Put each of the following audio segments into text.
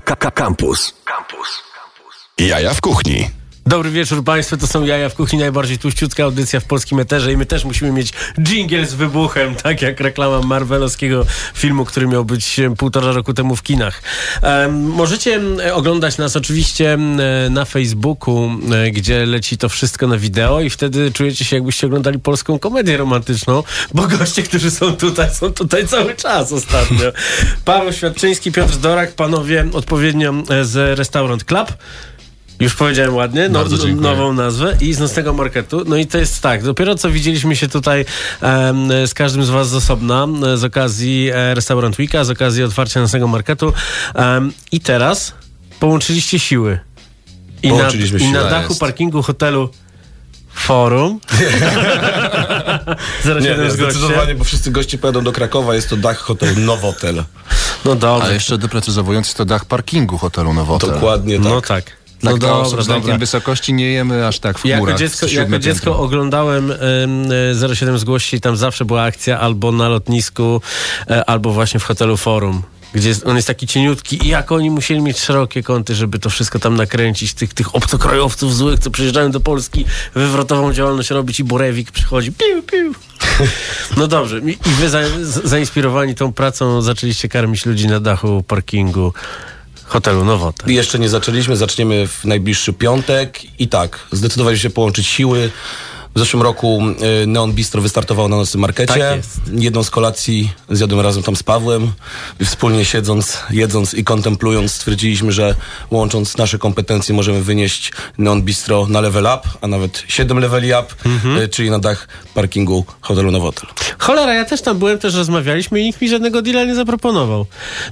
Campus. Campus. Jaja w kuchni. Dobry wieczór Państwu, to są Jaja w Kuchni, najbardziej tuściutka audycja w polskim eterze i my też musimy mieć jingle z wybuchem, tak jak reklama marvelowskiego filmu, który miał być półtora roku temu w kinach. możecie oglądać nas oczywiście na Facebooku, gdzie leci to wszystko na wideo i wtedy czujecie się jakbyście oglądali polską komedię romantyczną, bo goście, którzy są tutaj, są tutaj cały czas ostatnio. Paweł Świadczyński, Piotr Dorak, panowie odpowiednio z Restaurant Club. Już powiedziałem ładnie, no, nową nazwę i z nocnego marketu. No i to jest tak, dopiero co widzieliśmy się tutaj um, z każdym z was z osobna, z okazji e, Restaurant Weeka, z okazji otwarcia nocnego marketu um, i teraz połączyliście siły. I, na, siły, i na dachu jest. parkingu hotelu Forum. nie, nie, zdecydowanie, bo wszyscy goście pojadą do Krakowa, jest to dach hotelu Nowotel. No dobrze. A jeszcze doprecyzowując, jest to dach parkingu hotelu Nowotel. Dokładnie tak. No tak. Dla no dobra, osób z lękiem wysokości nie jemy aż tak w chmurach. Jako dziecko, jako dziecko oglądałem y, 07 zgłości i tam zawsze była akcja albo na lotnisku, y, albo właśnie w hotelu Forum gdzie on jest taki cieniutki i jak oni musieli mieć szerokie kąty, żeby to wszystko tam nakręcić, tych, tych obcokrajowców złych, co przyjeżdżają do Polski, wywrotową działalność robić i Borewik przychodzi, piu, piu. No dobrze, i wy za, zainspirowani tą pracą zaczęliście karmić ludzi na dachu parkingu hotelu Nowotel. Jeszcze nie zaczęliśmy, zaczniemy w najbliższy piątek i tak, zdecydowaliśmy się połączyć siły. W zeszłym roku y, Neon Bistro wystartowało na naszym markecie. Tak Jedną z kolacji zjadłem razem tam z Pawłem. Wspólnie siedząc, jedząc i kontemplując stwierdziliśmy, że łącząc nasze kompetencje możemy wynieść Neon Bistro na level up, a nawet 7 leveli up, mhm. czyli na dach parkingu hotelu Nowotel. Cholera, ja też tam byłem, też rozmawialiśmy i nikt mi żadnego deala nie zaproponował.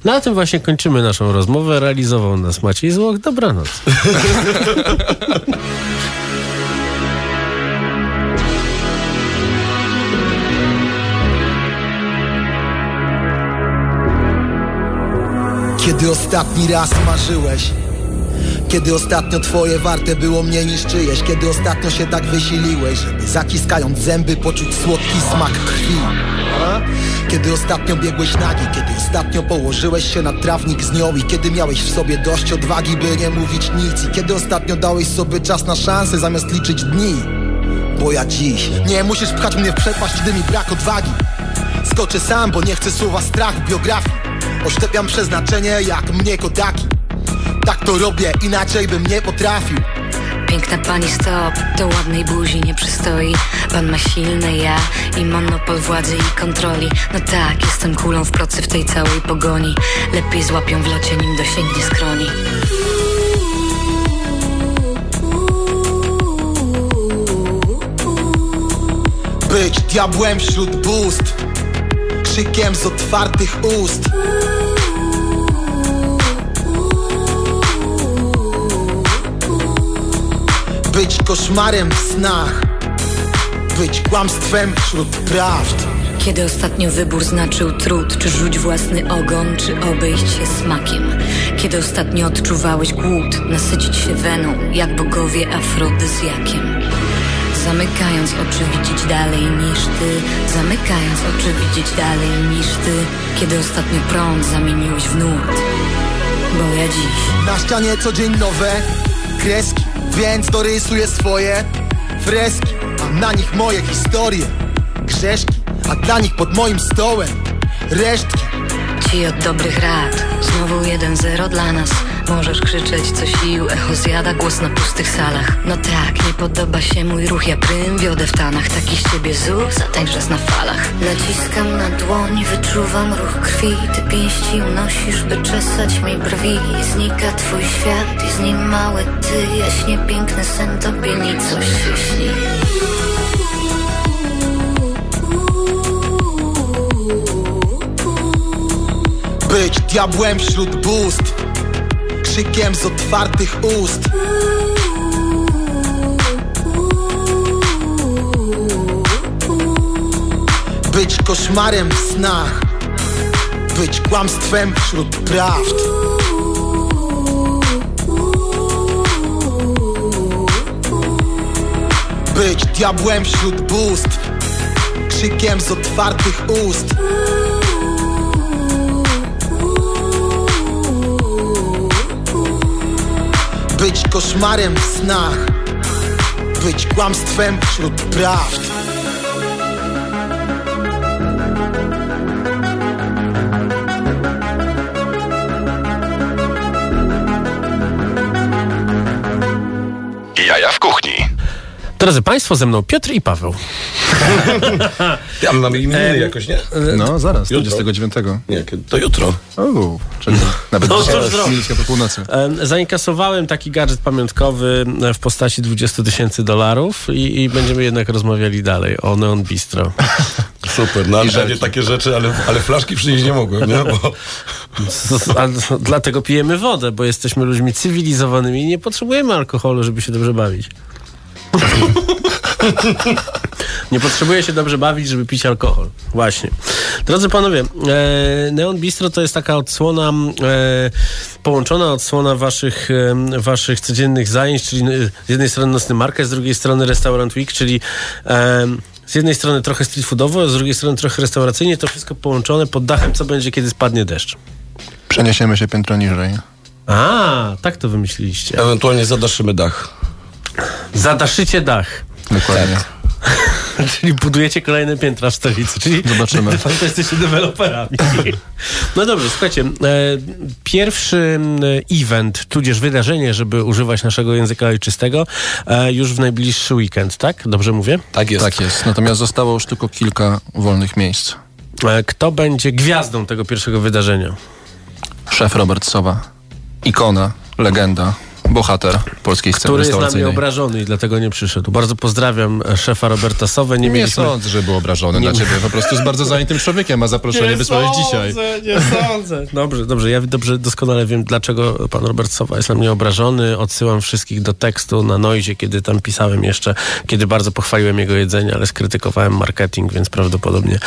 Na tym właśnie kończymy naszą rozmowę. Realizował nas Maciej Złoch. Dobranoc. Kiedy ostatni raz marzyłeś? Kiedy ostatnio twoje warte było mniej niż czyjeś? Kiedy ostatnio się tak wysiliłeś Żeby zaciskając zęby poczuć słodki smak krwi? Kiedy ostatnio biegłeś nagi Kiedy ostatnio położyłeś się na trawnik z nią I kiedy miałeś w sobie dość odwagi, by nie mówić nic? I kiedy ostatnio dałeś sobie czas na szansę zamiast liczyć dni? Bo ja dziś Nie musisz pchać mnie w przepaść, gdy mi brak odwagi. Skoczę sam, bo nie chcę słowa strach w biografii Oszczepiam przeznaczenie jak mnie kodaki Tak to robię, inaczej bym nie potrafił. Piękna pani stop, do ładnej buzi nie przystoi. Pan ma silne ja i monopol władzy i kontroli. No tak, jestem kulą w procy w tej całej pogoni. Lepiej złapią w locie nim dosięgnie skroni. Być diabłem wśród bóstw Krzykiem z otwartych ust Być koszmarem w snach Być kłamstwem wśród prawd kiedy ostatnio wybór znaczył trud, czy rzuć własny ogon, czy obejść się smakiem? Kiedy ostatnio odczuwałeś głód, nasycić się weną, jak bogowie afrodyzjakiem? Zamykając oczy widzieć dalej niż ty. Zamykając oczy widzieć dalej niż ty. Kiedy ostatnio prąd zamieniłeś w nurt. Bo ja dziś. Na ścianie co dzień nowe kreski Więc dorysuję swoje freski. A na nich moje historie Grzeszki, a dla nich pod moim stołem Resztki. Ci od dobrych rad Znowu jeden zero dla nas Możesz krzyczeć co sił, echo zjada głos na pustych salach. No tak, nie podoba się mój ruch, ja prym wiodę w tanach. Taki z ciebie zuch, zatańczesz na falach. Naciskam na dłoń, wyczuwam ruch krwi. Ty pięści unosisz, by czesać mi brwi. Znika twój świat i z nim mały ty. Jaśnie piękny sen, tobie coś się Być diabłem wśród bóstw krzykiem z otwartych ust. Być koszmarem w snach. Być kłamstwem wśród prawd. Być diabłem wśród bóstw. Krzykiem z otwartych ust koszmarem w snach. Być kłamstwem wśród prawd Drodzy Państwo, ze mną Piotr i Paweł. Ja mamy imieniny jakoś, nie? No, zaraz, Jutro. 29. Nie, to jutro. O, czyli nawet No, dzisiaj minutka po północy. Zainkasowałem taki gadżet pamiątkowy w postaci 20 tysięcy dolarów i, i będziemy jednak rozmawiali dalej o Neon Bistro. Super, no ale żelki. pewnie takie rzeczy, ale, ale flaszki przynieść nie mogłem, nie? Bo A dlatego pijemy wodę, bo jesteśmy ludźmi cywilizowanymi i nie potrzebujemy alkoholu, żeby się dobrze bawić. Nie potrzebuje się dobrze bawić, żeby pić alkohol. Właśnie. Drodzy panowie, e, Neon Bistro to jest taka odsłona, e, połączona odsłona waszych, e, waszych codziennych zajęć, czyli e, z jednej strony nocny market, z drugiej strony restaurant week, czyli e, z jednej strony trochę street foodowo, a z drugiej strony trochę restauracyjnie, to wszystko połączone pod dachem, co będzie, kiedy spadnie deszcz. Przeniesiemy się piętro niżej. A, tak to wymyśliliście. ewentualnie zadaszymy dach. Zadaszycie dach. Dokładnie. Czyli budujecie kolejne piętra w stolicy, czyli Zobaczymy. de facto jesteście deweloperami. No dobrze, słuchajcie, e, pierwszy e, event, tudzież wydarzenie, żeby używać naszego języka ojczystego, e, już w najbliższy weekend, tak? Dobrze mówię? Tak jest. Tak jest. Natomiast zostało już tylko kilka wolnych miejsc. E, kto będzie gwiazdą tego pierwszego wydarzenia? Szef Robert Sowa. Ikona, legenda, bohater polskiej sceny Który jest na mnie restauracyjnej. obrażony i dlatego nie przyszedł. Bardzo pozdrawiam szefa Roberta Sowę. Nie, Nie mieliśmy... sądzę, że był obrażony na ciebie. Po prostu jest bardzo zajętym człowiekiem, a zaproszenie wysłałeś dzisiaj. Nie sądzę. Dobrze, dobrze. Ja dobrze, doskonale wiem, dlaczego pan Robert Sowa jest na mnie obrażony. Odsyłam wszystkich do tekstu na Noizie, kiedy tam pisałem jeszcze, kiedy bardzo pochwaliłem jego jedzenie, ale skrytykowałem marketing, więc prawdopodobnie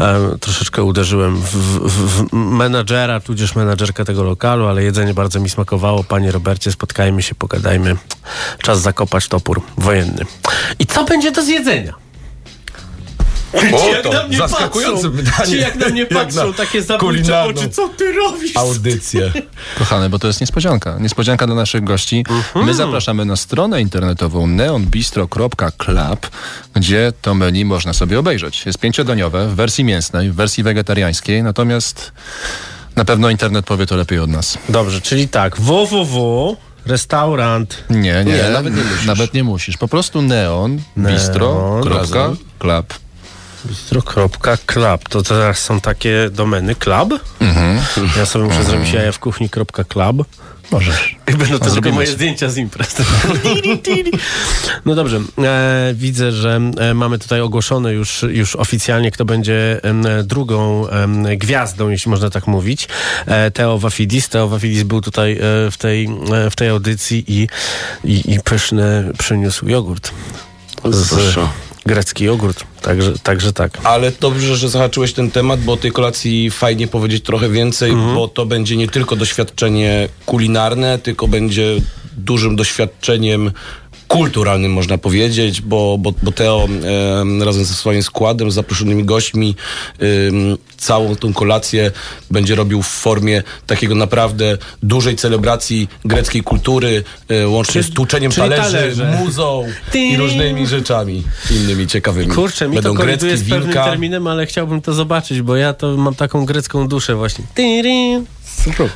e, troszeczkę uderzyłem w, w, w menadżera, tudzież menadżerkę tego lokalu, ale jedzenie bardzo mi smakowało. Panie Robercie, spotkajmy się, pogadajmy. Czas zakopać topór wojenny. I co będzie do zjedzenia? Ci jak to na mnie zaskakujące patrzą, pytanie. Ci jak na mnie patrzą, na takie zabójcze oczy, co ty robisz? Audycję. Kochany, bo to jest niespodzianka. Niespodzianka dla naszych gości. My zapraszamy na stronę internetową neonbistro.club, gdzie to menu można sobie obejrzeć. Jest pięciodaniowe w wersji mięsnej, w wersji wegetariańskiej, natomiast na pewno internet powie to lepiej od nas. Dobrze, czyli tak, www, restaurant, Nie, nie, Nie, nawet nie musisz. Nawet nie musisz. Po prostu neon, bistro.club. bistro.club. To teraz są takie domeny club? Ja sobie muszę zrobić jaja w kuchni.club. Możesz. I będą to tylko zrobimy moje zdjęcia z imprez. No dobrze, e, widzę, że e, mamy tutaj ogłoszone już, już oficjalnie, kto będzie drugą em, gwiazdą, jeśli można tak mówić. E, Teo Wafidis. Teo Wafidis był tutaj e, w, tej, e, w tej audycji i, i, i pyszny przyniósł jogurt. Z, Proszę. Grecki jogurt. Także, także tak. Ale dobrze, że zahaczyłeś ten temat, bo o tej kolacji fajnie powiedzieć trochę więcej, bo to będzie nie tylko doświadczenie kulinarne, tylko będzie dużym doświadczeniem kulturalnym, można powiedzieć, bo, bo, bo Teo em, razem ze swoim składem, z zaproszonymi gośćmi em, całą tą kolację będzie robił w formie takiego naprawdę dużej celebracji greckiej kultury, e, łącznie Czyli- z tłuczeniem talerzy, talerze. muzą i różnymi rzeczami innymi ciekawymi. Kurczę, mi Będą to koliduje z pewnym winka. terminem, ale chciałbym to zobaczyć, bo ja to mam taką grecką duszę właśnie. Tyrin.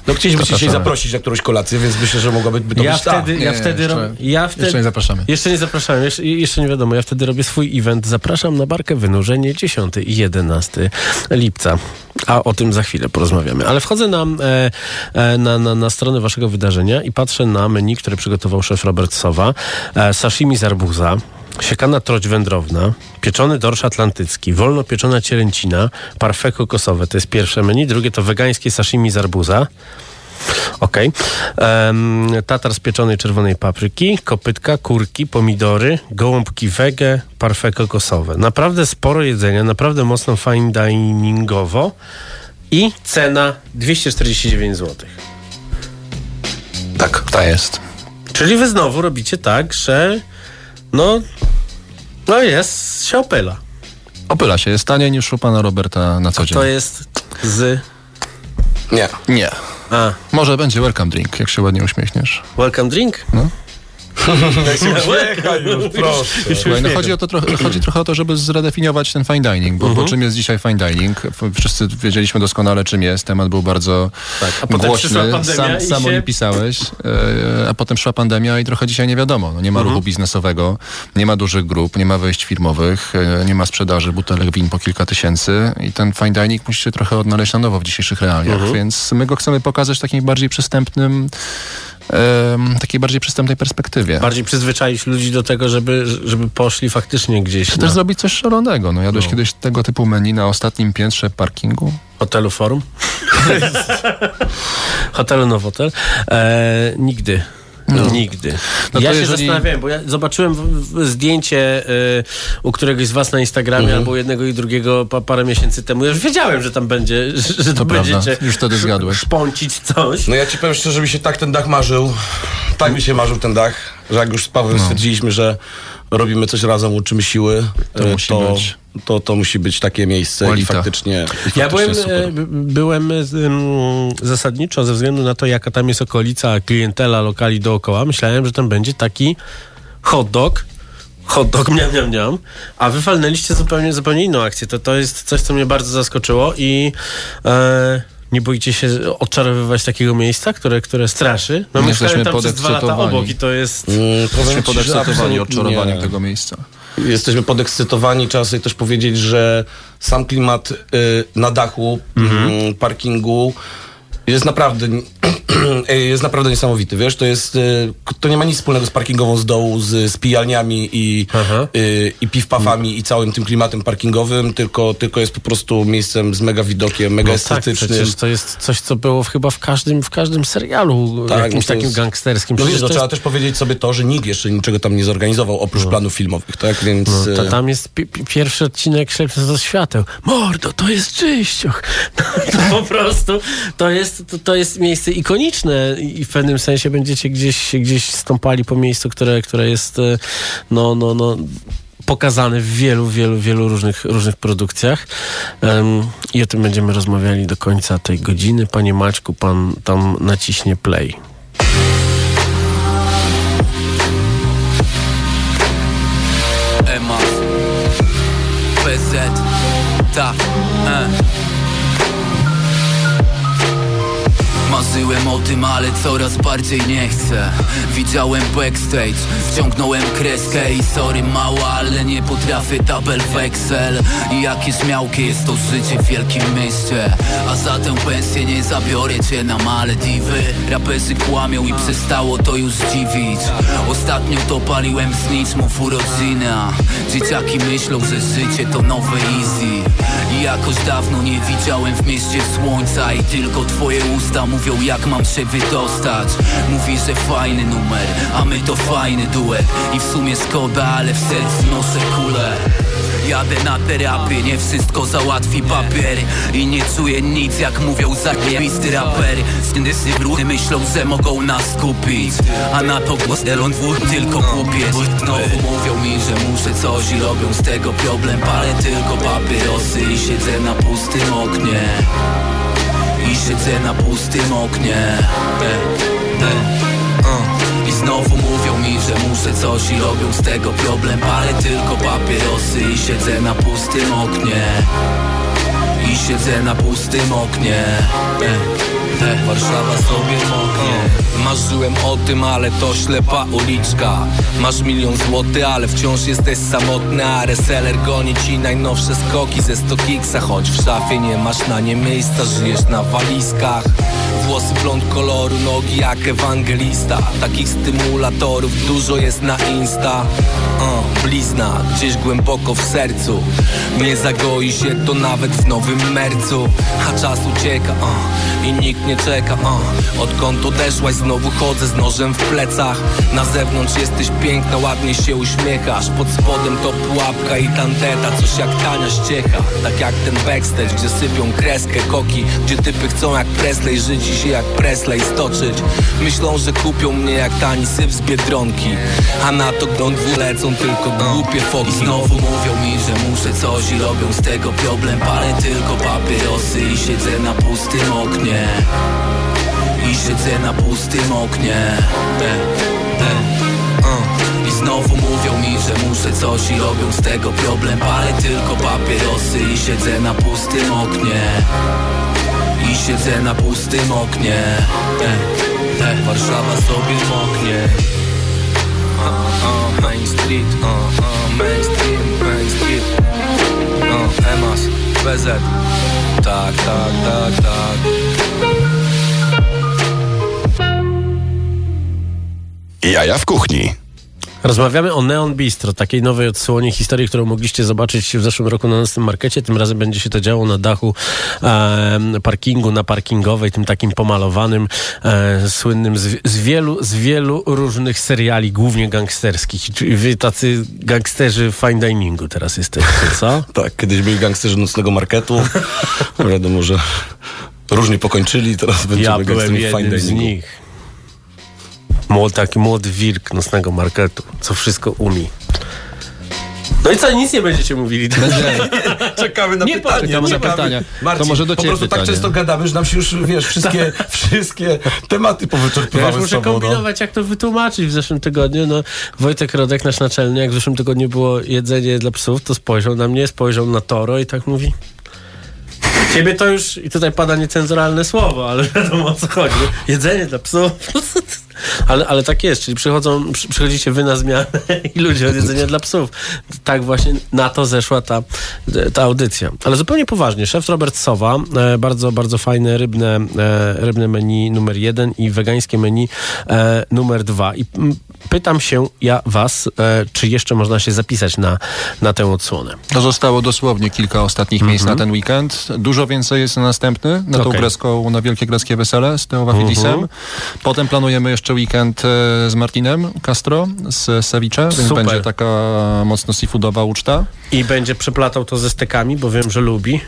No chcieliśmy cię dzisiaj Zapraszamy. zaprosić na którąś kolację, więc myślę, że mogłaby by to Ja być ta. wtedy, ja Nie, wtedy, jeszcze- ro- ja wtedy, jeszcze nie zapraszamy. Jeszcze nie zapraszałem, jeszcze, jeszcze nie wiadomo. Ja wtedy robię swój event. Zapraszam na barkę wynurzenie 10 i 11 lipca. A o tym za chwilę porozmawiamy. Ale wchodzę na, e, e, na, na, na stronę waszego wydarzenia i patrzę na menu, które przygotował szef Robert Sowa. E, sashimi z arbuza, siekana troć wędrowna, pieczony dorsz atlantycki, wolno pieczona cielęcina, parfait kokosowe. To jest pierwsze menu. Drugie to wegańskie sashimi z arbuza. Okej. Em, tatar z pieczonej czerwonej papryki, kopytka, kurki, pomidory, gołąbki wege, parfait kokosowe. Naprawdę sporo jedzenia, naprawdę mocno fine diningowo i cena 249 zł. Tak, ta jest. Czyli wy znowu robicie tak, że no, no jest, się opyla. Opyla się, jest taniej niż u pana Roberta na co dzień. To jest z... Nie. Nie. A, Może będzie welcome drink, jak się ładnie uśmiechniesz. welcome drink? No. Uśmiechaj już, proszę. Słuchaj, no chodzi, o to trochę, chodzi trochę o to, żeby zredefiniować ten fine dining, bo, bo czym jest dzisiaj fine dining? Wszyscy wiedzieliśmy doskonale, czym jest. Temat był bardzo Tak, a potem głośny. Sam, sam o się- nim pisałeś, e, a potem szła pandemia i trochę dzisiaj nie wiadomo. No, nie ma ruchu biznesowego, nie ma dużych grup, nie ma wejść firmowych, e, nie ma sprzedaży butelek win po kilka tysięcy i ten fine dining musi się trochę odnaleźć na nowo w dzisiejszych realiach, więc my go chcemy pokazać w takim bardziej przystępnym takiej bardziej przystępnej perspektywie. Bardziej przyzwyczaić ludzi do tego, żeby, żeby poszli faktycznie gdzieś Czy na też zrobić coś szalonego. No, jadłeś kiedyś tego typu menu na ostatnim piętrze parkingu? hotelu Forum. Hotelu Nowotel. E, nigdy. Nigdy. No ja to się jeżeli- zastanawiałem, bo ja zobaczyłem zdjęcie y, u któregoś z was na Instagramie, Mhm. albo jednego i drugiego pa, parę miesięcy temu. Ja już wiedziałem, że tam będzie, że, to, To prawda. będziecie Już wtedy zgadłeś. szpącić coś. No ja ci powiem szczerze, mi się tak ten dach marzył. Tak mi się marzył ten dach, że jak już z Pawłem stwierdziliśmy, że robimy coś razem, uczymy siły, To e, musi to, być. to, to musi być takie miejsce i Qualita. faktycznie, i Ja faktycznie byłem, super. e, byłem e, zasadniczo ze względu na to, jaka tam jest okolica, klientela, lokali dookoła. Myślałem, że tam będzie taki hot dog, hot dog, miam, miam, miam, a wy zupełnie, zupełnie inną akcję. To, to jest coś, co mnie bardzo zaskoczyło i e, nie boicie się odczarowywać takiego miejsca, które, które straszy? No mieszkałem jesteśmy tam przez dwa lata obok i to jest... Powiem Jesteśmy podekscytowani odczarowaniem nie. tego miejsca. Jesteśmy podekscytowani. Trzeba sobie też powiedzieć, że sam klimat y, na dachu mm, parkingu jest naprawdę jest naprawdę niesamowity, wiesz, to jest y, to nie ma nic wspólnego z parkingową z dołu, z, z pijalniami i, Aha. y, i piw-pawami i całym tym klimatem parkingowym, tylko, tylko jest po prostu miejscem z mega widokiem, mega No tak, estetycznym. przecież to jest coś, co było chyba w każdym, w każdym serialu Tak, jakimś no to takim jest- gangsterskim. No wiesz, Przecież no, to trzeba jest- też powiedzieć sobie to, że nikt jeszcze niczego tam nie zorganizował, oprócz planów filmowych, tak, więc... No, ta, y, tam jest pi- pi- pierwszy odcinek Ślepnąc do świateł. Mordo, to jest czyścioch. No, po prostu to jest, to, to jest miejsce ikoniczne i w pewnym sensie będziecie gdzieś, gdzieś stąpali po miejscu, które, które jest e, no, no, no, pokazane w wielu, wielu, wielu różnych, różnych produkcjach. Em, I o tym będziemy rozmawiali do końca tej godziny. Panie Maćku, pan tam naciśnie play. Ema PZ Ta Marzyłem o tym, ale coraz bardziej nie chcę. Widziałem backstage, wciągnąłem kreskę I sorry mała, ale nie potrafię tabel w Excel. I jakieś miałkie jest to życie w wielkim mieście. A za tę pensję nie zabiorę cię na Malediwy Raperzy kłamią i przestało to już dziwić. Ostatnio to paliłem z niczmów urodzina. Dzieciaki myślą, że życie to nowe easy. I jakoś dawno nie widziałem w mieście słońca I tylko twoje usta mówią jak mam się wydostać. Mówi, że fajny numer, a my to fajny duet. I w sumie szkoda, ale w sercu noszę kulę. Jadę na terapię, nie wszystko załatwi papier. I nie czuję nic, jak mówią zajebisty raper. Skindysy brudy myślą, że mogą nas kupić. A na to głos Elon dwóch tylko kupiec Znowu mówią mi, że muszę coś i robią z tego problem. Palę tylko papierosy i siedzę na pustym oknie I siedzę na pustym oknie. E, e, uh. I znowu mówią mi, że muszę coś i robią z tego problem Palę tylko papierosy i siedzę na pustym oknie. I siedzę na pustym oknie e, e. Warszawa sobie moknie Marzyłem o tym, ale to ślepa uliczka. Masz milion złotych, ale wciąż jesteś samotny A reseller goni ci najnowsze skoki ze 100 kiksa Choć w szafie nie masz na nie miejsca, żyjesz na walizkach Włosy blond koloru, nogi jak ewangelista. Takich stymulatorów dużo jest na Insta. Uh, Blizna gdzieś głęboko w sercu. Nie zagoi się to nawet w nowym mercu. A czas ucieka uh, i nikt nie czeka uh. Odkąd odeszłaś znowu chodzę z nożem w plecach. Na zewnątrz jesteś piękna, ładnie się uśmiechasz. Pod spodem to pułapka i tandeta Coś jak tania ściecha. Tak jak ten backstage, gdzie sypią kreskę koki Gdzie typy chcą jak Presley żyć i się jak Presley stoczyć. Myślą, że kupią mnie jak tani syp z Biedronki A na to grąd lecą tylko głupie foki. Znowu mówią mi, że muszę coś i robią z tego problem. Palę tylko papierosy i siedzę na pustym oknie. I siedzę na pustym oknie. E, e. I znowu mówią mi, że muszę coś i robią z tego problem. Ale tylko papierosy i siedzę na pustym oknie I siedzę na pustym oknie. E, e, Warszawa sobie moknie. Uh, uh, Main Street, uh, uh, Main Street, Main Street. Uh, Emas, BZ Tak, tak, tak, tak. Jaja w kuchni. Rozmawiamy o Neon Bistro, takiej nowej odsłonie historii, którą mogliście zobaczyć w zeszłym roku na naszym markecie. Tym razem będzie się to działo na dachu e, parkingu, na parkingowej, tym takim pomalowanym, e, słynnym z, z, wielu, z wielu różnych seriali, głównie gangsterskich. Czyli wy tacy gangsterzy fine diningu teraz jesteście, co? tak, kiedyś byli gangsterzy nocnego marketu. Wiadomo, że różnie pokończyli, teraz będziemy Ja byłem jednym z nich. Młody, taki młody wilk nocnego marketu, co wszystko umie. No i co, nic nie będziecie mówili. Czekamy na Nie pytanie. poczekamy na pytania. Marcin, To może do po prostu tak pytanie. często gadamy, że nam się już, wiesz, wszystkie, wszystkie tematy Ja powyczerpywały z muszę sobą. No. kombinować, jak to wytłumaczyć w zeszłym tygodniu. No, Wojtek Rodek, nasz naczelny, jak w zeszłym tygodniu było jedzenie dla psów, to spojrzał na mnie, spojrzał na Toro i tak mówi... Ciebie to już, i tutaj pada niecenzuralne słowo, ale wiadomo o co chodzi. Jedzenie dla psów. Ale, ale tak jest, czyli przychodzą, przy, przychodzicie wy na zmianę i ludzie od jedzenia dla psów. Tak właśnie na to zeszła ta, ta audycja. Ale zupełnie poważnie, szef Robert Sowa, e, bardzo, bardzo fajne rybne, e, rybne menu numer jeden i wegańskie menu e, numer dwa. I mm, pytam się ja was, czy jeszcze można się zapisać na, na tę odsłonę. To zostało dosłownie kilka ostatnich miejsc na ten weekend. Dużo więcej jest na następny, na tą Okej. grecką, na Wielkie Greckie Wesele z Teo Wafidisem. Potem planujemy jeszcze weekend e, z Martinem Castro z Ceviche, więc Super. będzie taka mocno seafoodowa uczta. I będzie przeplatał to ze stekami, bo wiem, że lubi.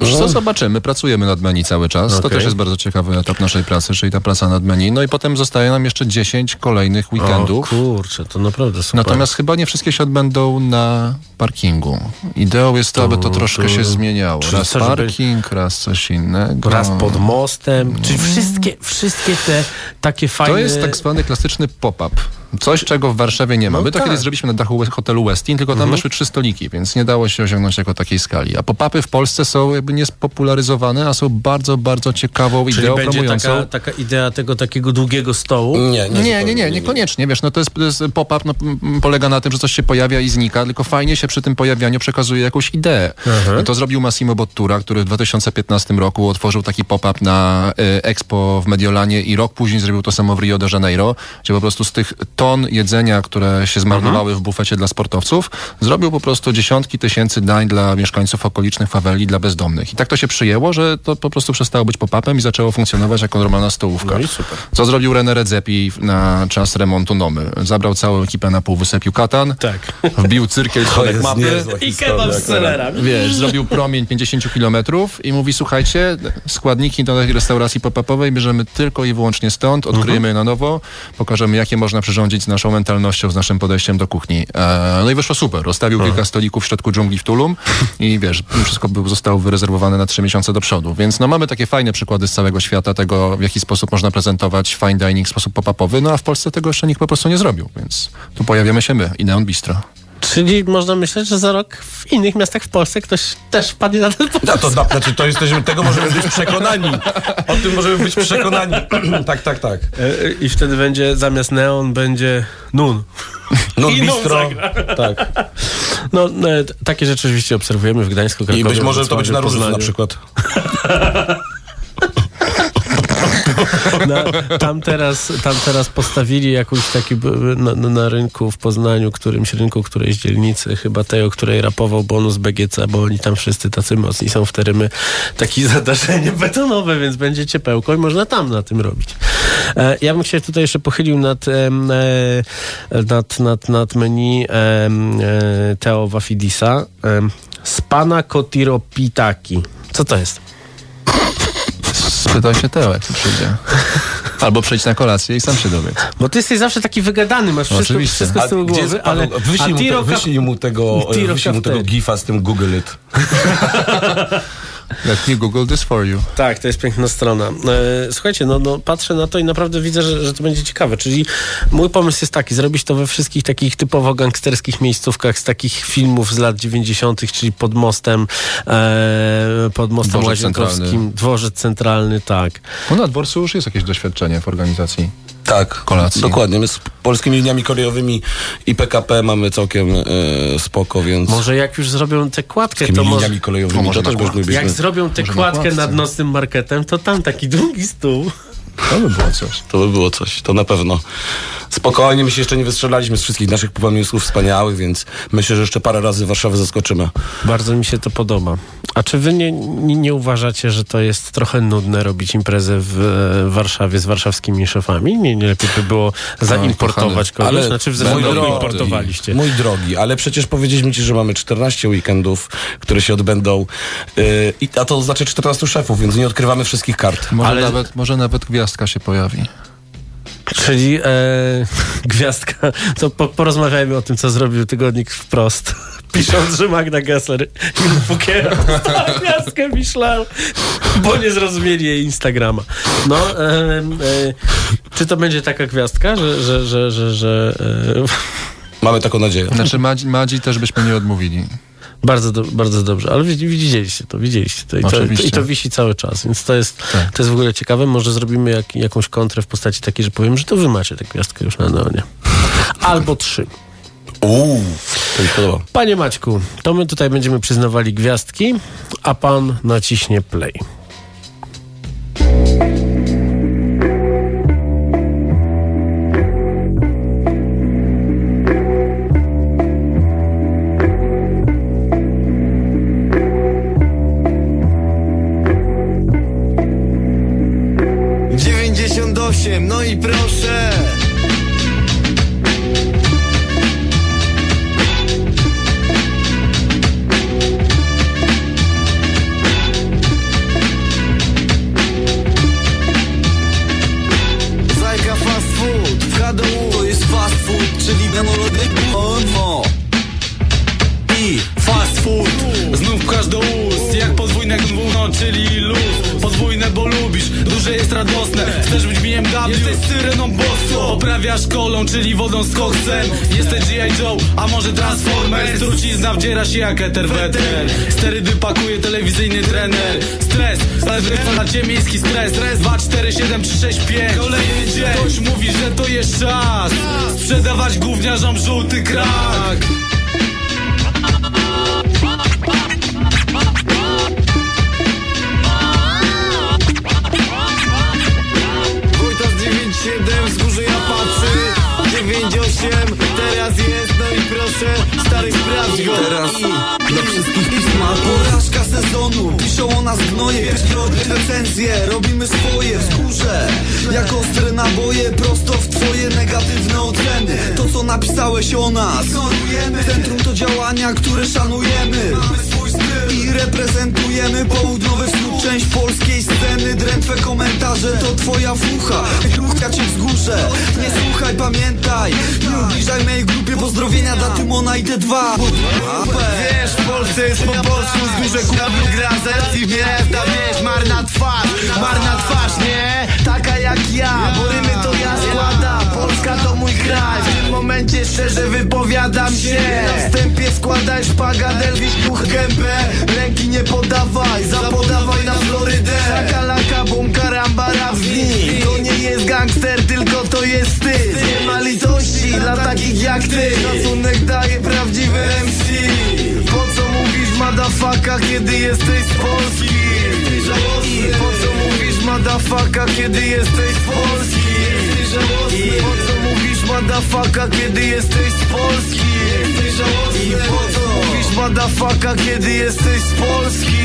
Co zobaczymy, pracujemy nad menu cały czas. To Okej. też jest bardzo ciekawy etap naszej pracy, czyli ta praca nad menu. No i potem zostaje nam jeszcze 10 kolejnych weekendów. O kurczę, to naprawdę super. Natomiast chyba nie wszystkie się odbędą na parkingu. Ideą jest to, aby to troszkę się zmieniało. Raz co, żeby- parking, raz coś innego. Raz pod mostem, czyli wszystkie, wszystkie te takie fajne... To jest tak zwany klasyczny pop-up. Coś, czego w Warszawie nie ma. No My to tak. kiedyś zrobiliśmy na dachu hotelu Westin, tylko tam weszły trzy stoliki, więc nie dało się osiągnąć jako takiej skali. A pop-upy w Polsce są jakby niespopularyzowane, a są bardzo, bardzo ciekawą Czyli ideą będzie promującą. taka, taka idea tego takiego długiego stołu. Nie, nie, Nie, nie, nie, niekoniecznie. Wiesz, no to jest, jest pop-up, no, polega na tym, że coś się pojawia i znika, tylko fajnie się przy tym pojawianiu przekazuje jakąś ideę. Mhm. To zrobił Massimo Bottura, który w 2015 roku otworzył taki pop-up na y, Expo w Mediolanie i rok później zrobił to samo w Rio de Janeiro, gdzie po prostu z tych ton jedzenia, które się zmarnowały w bufecie dla sportowców, zrobił po prostu dziesiątki tysięcy dań dla mieszkańców okolicznych faweli, dla bezdomnych. I tak to się przyjęło, że to po prostu przestało być pop-upem i zaczęło funkcjonować jako normalna stołówka. No i super. Co zrobił René Redzepi na czas remontu Nomy? Zabrał całą ekipę na pół, wysepił katan, Tak. wbił cyrkiel To środek mapy, I kebab z wiesz, zrobił promień 50 kilometrów i mówi, słuchajcie, składniki do tej restauracji pop-upowej bierzemy tylko i wyłącznie stąd, odkryjemy je na nowo, pokażemy, jakie można przyrządzić z naszą mentalnością, z naszym podejściem do kuchni. E, no i wyszło super. Rozstawił kilka stolików w środku dżungli w Tulum i wiesz, wszystko było- zostało wyrezerwowane na trzy miesiące do przodu. Więc no mamy takie fajne przykłady z całego świata tego, w jaki sposób można prezentować fine dining w sposób pop-upowy, no a w Polsce tego jeszcze nikt po prostu nie zrobił, więc tu pojawiamy się my i Neon Bistro. Czyli można myśleć, że za rok w innych miastach w Polsce ktoś też wpadnie na ten pomysł. No to, znaczy, to jesteśmy, tego możemy być przekonani. O tym możemy być przekonani. tak, tak, tak. E, I wtedy będzie zamiast neon będzie nun. No I bistro. zagra. Tak. No, e, takie rzeczy oczywiście obserwujemy w Gdańsku, I Krakowie, być może to być Wrocławiu, na różnych Poznaniu. na przykład. Na, tam, teraz, tam teraz postawili jakąś taki na, na- rynku w Poznaniu, którymś rynku, którejś dzielnicy, chyba tej, o której rapował bonus BGC, bo oni tam wszyscy tacy mocni są w terymy. Takie zadarzenie betonowe, więc będzie ciepełko i można tam na tym robić. E, ja bym się tutaj jeszcze pochylił nad, e, nad, nad, nad menu e, Teo Wafidisa. Spana Kotiropitaki. Co to jest? Spytaj się jak tu przyjdzie. Albo przejdź na kolację i sam się dowiedz. Bo ty jesteś zawsze taki wygadany, masz wszystko, Oczywiście. wszystko z tyłu jest głowy, Paweł? ale... Wyślij, mu, Tiro te, wyślij mu tego, Tiro wyślij mu tego gifa z tym Google It. Let me Google this for you. Tak, to jest piękna strona. E, słuchajcie, no, no patrzę na to i naprawdę widzę, że, że to będzie ciekawe. Czyli mój pomysł jest taki, zrobić to we wszystkich takich typowo gangsterskich miejscówkach z takich filmów z lat 90., czyli pod mostem, e, pod mostem Dworzec Łazienkowskim, centralny. dworzec centralny, tak. No na dworcu już jest jakieś doświadczenie w organizacji. Tak, Kolacji. dokładnie. My z polskimi liniami kolejowymi i PKP mamy całkiem e, spoko, więc Może jak już zrobią tę kładkę, to może... liniami kolejowymi to może to też. Jak zrobią tę Może kładkę nad nocnym marketem, to tam taki długi stół. To by było coś. To by było coś, to na pewno. Spokojnie, my się jeszcze nie wystrzelaliśmy z wszystkich naszych pomysłów wspaniałych, więc myślę, że jeszcze parę razy Warszawę zaskoczymy. Bardzo mi się to podoba. A czy wy nie, nie, nie uważacie, że to jest trochę nudne robić imprezę w e, Warszawie z warszawskimi szefami? Nie, nie lepiej by było zaimportować kogoś? Ale znaczy w mój zeszłym roku drogi, importowaliście. Mój drogi, ale przecież powiedzieliśmy ci, że mamy 14 weekendów, które się odbędą, yy, a to znaczy 14 szefów, więc nie odkrywamy wszystkich kart. Może, Ale- nawet, może nawet gwiazdka się pojawi. Czyli e, gwiazdka, to po, porozmawiajmy o tym, co zrobił tygodnik wprost. Pisząc, że Magda Gessler i Fukiera dostała gwiazdkę Michelin, bo nie zrozumieli jej Instagrama. No, e, e, czy to będzie taka gwiazdka, że, że, że, że, że e, Mamy taką nadzieję. Znaczy Madzi, Madzi też byśmy nie odmówili. Bardzo, do, bardzo dobrze, ale widz- widzieliście to, widzieliście to i, to i to wisi cały czas, więc to jest, Tak. to jest w ogóle ciekawe. Może zrobimy jak, jakąś kontrę w postaci takiej, że powiem, że to wy macie tę gwiazdkę już na neonie. Albo trzy. Uuu, to mi podoba. Panie Maćku, to my tutaj będziemy przyznawali gwiazdki, a pan naciśnie play. Podwójne, bo lubisz, duże jest radosne. Chcesz być BMW, jesteś syreną bosko Poprawiasz kolą, czyli wodą z koksem. Jesteś G.I. Joe, a może Transformers? Trucizna wdziera się jak eter weter. Sterydy pakuje telewizyjny trener. Stres, ale wychwalacie miejski stres. 2, 4, 7, 3, 6, 5 Kolejny dzień, ktoś mówi, że to jest czas. Sprzedawać gówniarzom żółty krak 9-8, teraz jest, no i proszę Stary sprawdź go. Teraz dla wszystkich pisma Porażka sezonu, piszą o nas gnoje. Recenzje, robimy swoje wzgórze Jak ostre naboje, prosto w twoje negatywne oceny. To co napisałeś o nas. Ignorujemy. Centrum to działania, które szanujemy. Mamy swój styl. I reprezentujemy południowy wschód Część polskiej sceny, drętwe komentarze To twoja fucha, ruchka cię wzgórze. Nie słuchaj, pamiętaj. Nie ubliżaj mojej grupie pozdrowienia dla Tymona i T2 Wiesz, w Polsce jest po polsku Wzgórze kupił gra. Z i miasta Wiesz, marna twarz, marna twarz, nie? Taka jak ja, bo to ja składam. Polska to mój kraj, w tym momencie szczerze wypowiadam się. Na wstępie składaj szpagat, Elwiś puch gębę Ręki nie podawaj, zapodawaj na Florydę. Laka laka, bum karamba, nich To nie jest gangster, tylko to jest wstyd Nie ma litości dla takich jak ty. Szacunek daje prawdziwy MC Po co mówisz madafaka, kiedy jesteś z Polski? Po co mówisz madafaka, kiedy jesteś z Polski? I po co mówisz madafaka, kiedy jesteś z Polski? I po co mówisz madafaka, kiedy jesteś z Polski?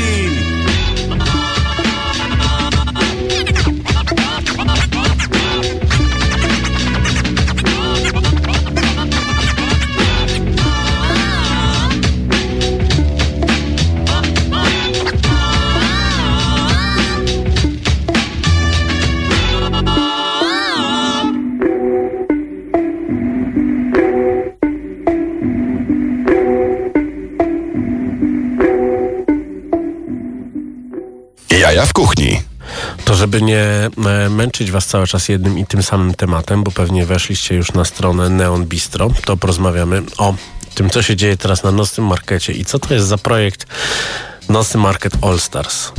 Żeby nie e, męczyć was cały czas jednym i tym samym tematem, bo pewnie weszliście już na stronę Neon Bistro, to porozmawiamy o tym, co się dzieje teraz na Nocnym Markecie i co to jest za projekt Nocny Market All Stars.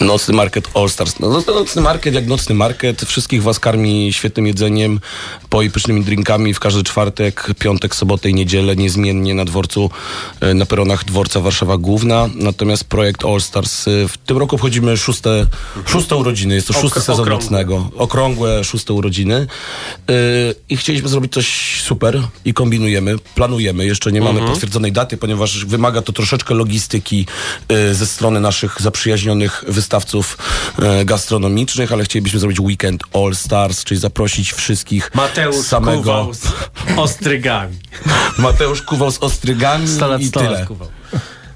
Nocny Market All Stars. No, no, nocny Market jak Nocny Market. Wszystkich was karmi świetnym jedzeniem, poi pysznymi drinkami w każdy czwartek, piątek, sobotę i niedzielę, niezmiennie na dworcu, e, na peronach dworca Warszawa Główna. Natomiast projekt All Stars. e, W tym roku obchodzimy szóste, szóste urodziny. Jest to szósty sezon okrągłe. nocnego. Okrągłe szóste urodziny. Yy, I chcieliśmy zrobić coś super i kombinujemy, planujemy. Jeszcze nie mamy potwierdzonej daty, ponieważ wymaga to troszeczkę logistyki yy, ze strony naszych zaprzyjaźnionych wystawców yy, gastronomicznych, ale chcielibyśmy zrobić weekend All Stars, czyli zaprosić wszystkich Mateusz samego Kuwał z ostrygami. Mateusz Kuwał z ostrygami 100 lat, i 100 tyle. Kuwał.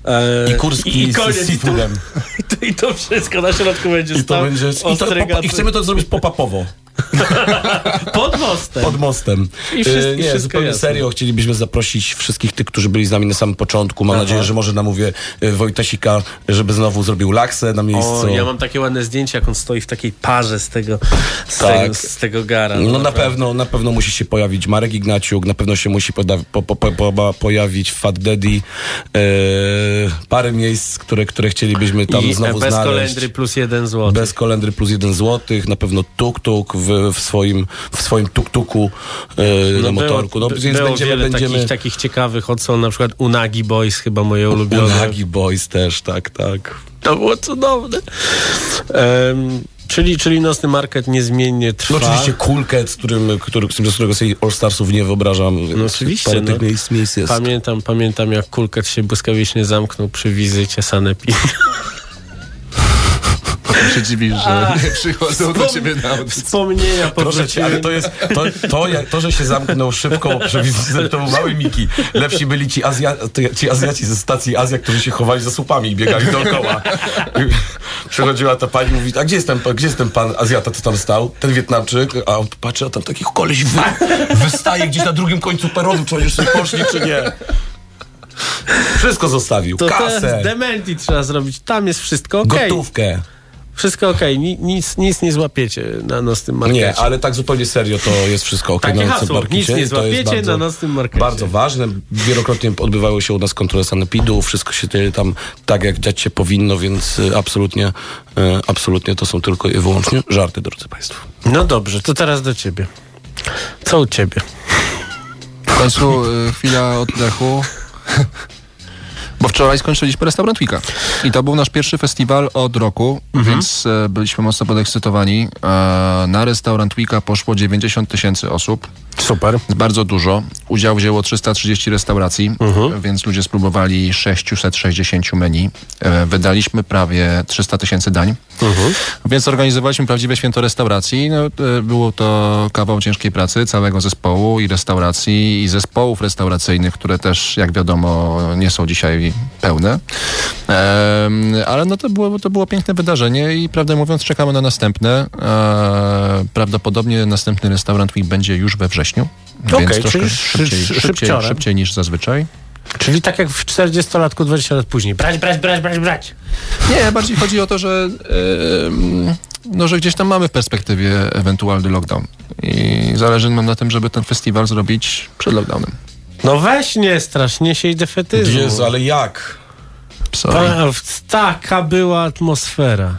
E, I Kurski i, i koniec, z seafoodem. I to, I to wszystko na środku będzie I to będzie. I, to, I chcemy to zrobić pop-upowo. pod mostem. Pod mostem. I wszystko- E, nie, wszystko zupełnie jasne. serio. Chcielibyśmy zaprosić wszystkich tych, którzy byli z nami na samym początku. Mam Aha. nadzieję, że może namówię e, Wojtasika, żeby znowu zrobił laksę na miejscu. O, ja mam takie ładne zdjęcie, jak on stoi w takiej parze z tego, z Tak. tego, z tego gara. No na pewno, na pewno musi się pojawić Marek Ignaciuk, na pewno się musi poda- po, po, po, po, pojawić Fat Daddy, e, parę miejsc, które, które chcielibyśmy tam I znowu bez znaleźć. kolendry plus jeden złoty. Bez kolendry plus jeden złotych, na pewno tuk-tuk w, w, swoim, w swoim tuk-tuku e, na motorku. No, by- więc było będziemy, wiele będziemy... takich, takich ciekawych odsłon, na przykład Unagi Boys, chyba moje ulubione. Unagi Boys też, tak, tak. To było cudowne. Em, czyli, czyli nocny market niezmiennie trwa. No oczywiście Coolcat, z którym, który, z którego sobie All Starsów nie wyobrażam. No oczywiście, Parę no. tych miejsc, miejsc jest. Pamiętam, pamiętam jak Kulket się błyskawicznie zamknął przy wizycie Sanepi. Się dziwisz, że nie przychodzą do ciebie na audycję. Wspomnienia Proszę cię, ale to jest to, to, jak, to, że się zamknął szybko to był mały Miki. Lepsi byli ci, Azja, ci Azjaci ze stacji Azja, którzy się chowali za słupami i biegali dookoła. Przychodziła ta pani i mówi, a gdzie jest, ten, gdzie jest ten pan Azjata, co tam stał? Ten Wietnamczyk, a on patrzy, a tam taki koleś wy, wystaje gdzieś na drugim końcu peronu, czy oni już poszli, czy nie. Wszystko zostawił. To Kasę, teraz dementi trzeba zrobić. Tam jest wszystko okej. gotówkę. Wszystko okej. Ni- Nic, nic nie złapiecie na nocnym markecie. Nie, ale tak zupełnie serio to jest wszystko ok. Takie na nocnym hasło, markecie. nic nie złapiecie na nocnym markecie. Bardzo ważne. Wielokrotnie odbywały się u nas kontrole sanepidu. Wszystko się dzieje tam tak, jak dziać się powinno, więc y, absolutnie, y, absolutnie to są tylko i wyłącznie żarty, drodzy Państwo. No dobrze, to teraz do ciebie. Co u ciebie? W końcu y, chwila oddechu. Bo wczoraj skończyliśmy Restaurant Weeka. I to był nasz pierwszy festiwal od roku, więc e, byliśmy mocno podekscytowani. E, na Restaurant Weeka poszło 90 tysięcy osób. Super. Bardzo dużo. Udział wzięło 330 restauracji, więc ludzie spróbowali 660 menu. E, wydaliśmy prawie 300 tysięcy dań. Więc organizowaliśmy prawdziwe święto restauracji. No, e, było to kawał ciężkiej pracy całego zespołu i restauracji, i zespołów restauracyjnych, które też, jak wiadomo, nie są dzisiaj pełne. Ale no to było, to było piękne wydarzenie i prawdę mówiąc czekamy na następne. E, prawdopodobnie następny restaurant Week będzie już we wrześniu. Okej, więc troszkę szybciej, szy- szybciej, szybciej niż zazwyczaj. Czyli tak jak w 40-latku 20 lat później. Brać, brać, brać, brać, brać. Nie, bardziej chodzi o to, że, em, no, że gdzieś tam mamy w perspektywie ewentualny lockdown. I zależy nam na tym, żeby ten festiwal zrobić przed lockdownem. No weź nie strasz, nie siej defetyzmu. Jezu, ale jak? Pa- Taka była atmosfera.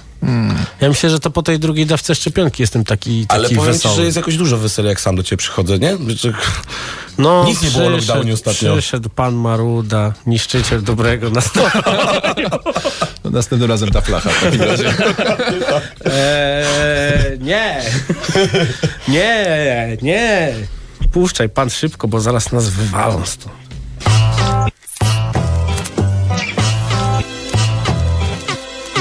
Ja myślę, że to po tej drugiej dawce szczepionki jestem taki, taki Ale powiem wesoły. ci, że jest jakoś dużo wesele, jak sam do ciebie przychodzę, nie? Że- No, Nic nie było lockdownie ostatnio. Przyszedł pan Maruda, niszczyciel dobrego nastawienia. No, następnym razem ta flacha w takim razie. Eee, nie. nie, nie. Puszczaj pan szybko, bo zaraz nas wywalą stąd.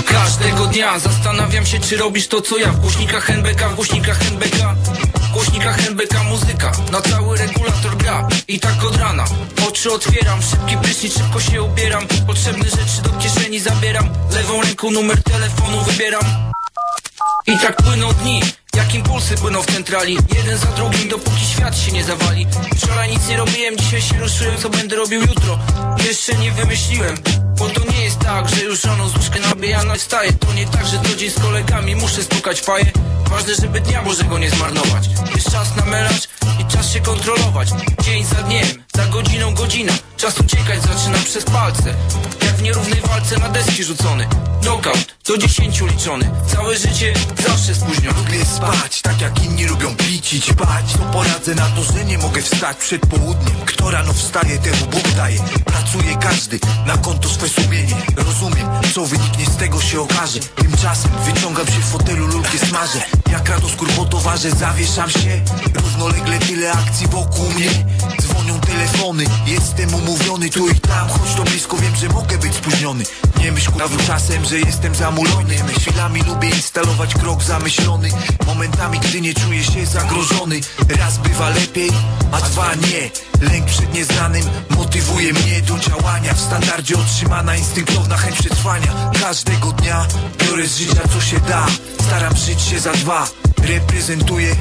Każdego dnia zastanawiam się, czy robisz to co ja. W głośnikach NBK, w głośnikach NBK W głośnikach NBK muzyka Na cały regulator gra. I tak od rana. Oczy otwieram, szybki prysznic, szybko się ubieram. Potrzebne rzeczy do kieszeni zabieram. Lewą ręką numer telefonu wybieram. I tak płyną dni, jak impulsy płyną w centrali Jeden za drugim, dopóki świat się nie zawali. Wczoraj nic nie robiłem, dzisiaj się ruszyłem Co będę robił jutro? Jeszcze nie wymyśliłem Bo to nie jest tak że już rano z łóżka nabijana staje To nie tak, że co dzień z kolegami muszę stukać faję. Ważne, żeby dnia Bożego nie zmarnować. Jest czas na melanż i czas się kontrolować. Dzień za dniem, za godziną godzina. Czas uciekać zaczyna przez palce w nierównej walce na deski rzucony. Knockout, do dziesięciu liczony. Całe życie zawsze spóźnione Lubię spać, tak jak inni lubią pić i ćpać To poradzę na to, że nie mogę wstać przed południem. Kto rano wstaje, temu Bóg daje. Pracuje każdy na konto swe sumienie. Rozumiem, co wyniknie z tego się okaże. Tymczasem wyciągam się w fotelu, lulkę smażę. Jak radoskór po towarze zawieszam się. Równolegle tyle akcji wokół mnie. Dzwonią telefony, jestem umówiony. Tu i tam Choć to blisko wiem, że mogę być spóźniony. Nie myśl kurwa czasem, że jestem zamulony. Chwilami lubię instalować krok zamyślony. Momentami, gdy nie czuję się zagrożony. Raz bywa lepiej, a dwa nie Lęk przed nieznanym motywuje mnie do działania. W standardzie otrzymana instynktowna chęć przetrwania. Każdego dnia biorę z życia co się da. Staram żyć się za dwa. Reprezentuję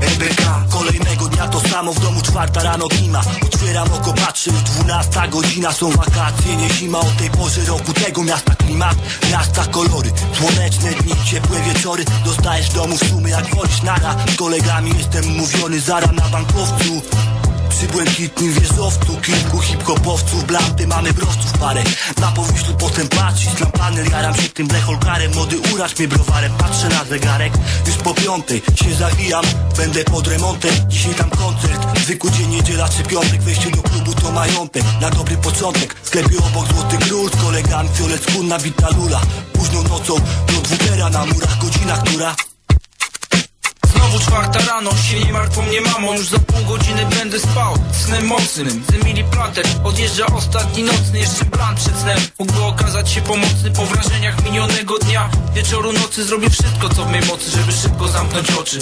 MBK Kolejnego dnia to samo w domu czwarta rano klima. Otwieram oko, patrzę, już dwunasta godzina. Są wakacje, nie zima o tej porze roku Tego miasta. Klimat, miasta kolory. Słoneczne dni, ciepłe wieczory. Dostajesz domu w sumie jak wolisz nara. Z kolegami jestem umówiony zara na bankowcu przy błękitnym wieżowcu Kilku hip-hopowców, blanty, mamy brostów parę. Na powiślu potem patrzysz na panel Jaram się tym blecholkarem. Młody uracz mnie browarem Patrzę na zegarek. Już po piątej się zawijam Będę pod remontem. Dzisiaj tam koncert Zwykły dzień, niedziela czy piątek. Wejście do klubu to majątek Na dobry początek. W sklepie obok Złoty Król Z kolegami fiolet skór nabita lula. Późną nocą do dwutera Na murach godzina, która Znowu czwarta rano, się nie martw o mnie mamo Już za pół godziny będę spał. Snem mocnym, z Emilii Plater Odjeżdża ostatni nocny, jeszcze plan przed snem. Mógłby okazać się pomocny po wrażeniach minionego dnia. Wieczoru nocy zrobię wszystko co w mej mocy Żeby szybko zamknąć oczy.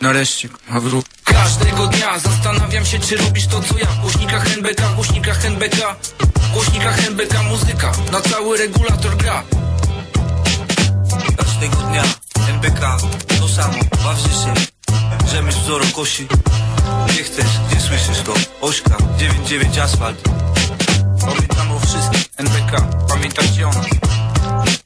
Nareszcie, wróg. Każdego dnia zastanawiam się, czy robisz to co ja. W głośnikach NBK, w głośnikach NBK W głośnikach NBK muzyka Na cały regulator gra. Każdego dnia NBK to samo, bawcie się Rzemysł wzoru kosi. Gdzie chcesz, gdzie słyszysz to? Ośka, 99 asfalt. Pamiętam o wszystkim. NBK, pamiętajcie o nas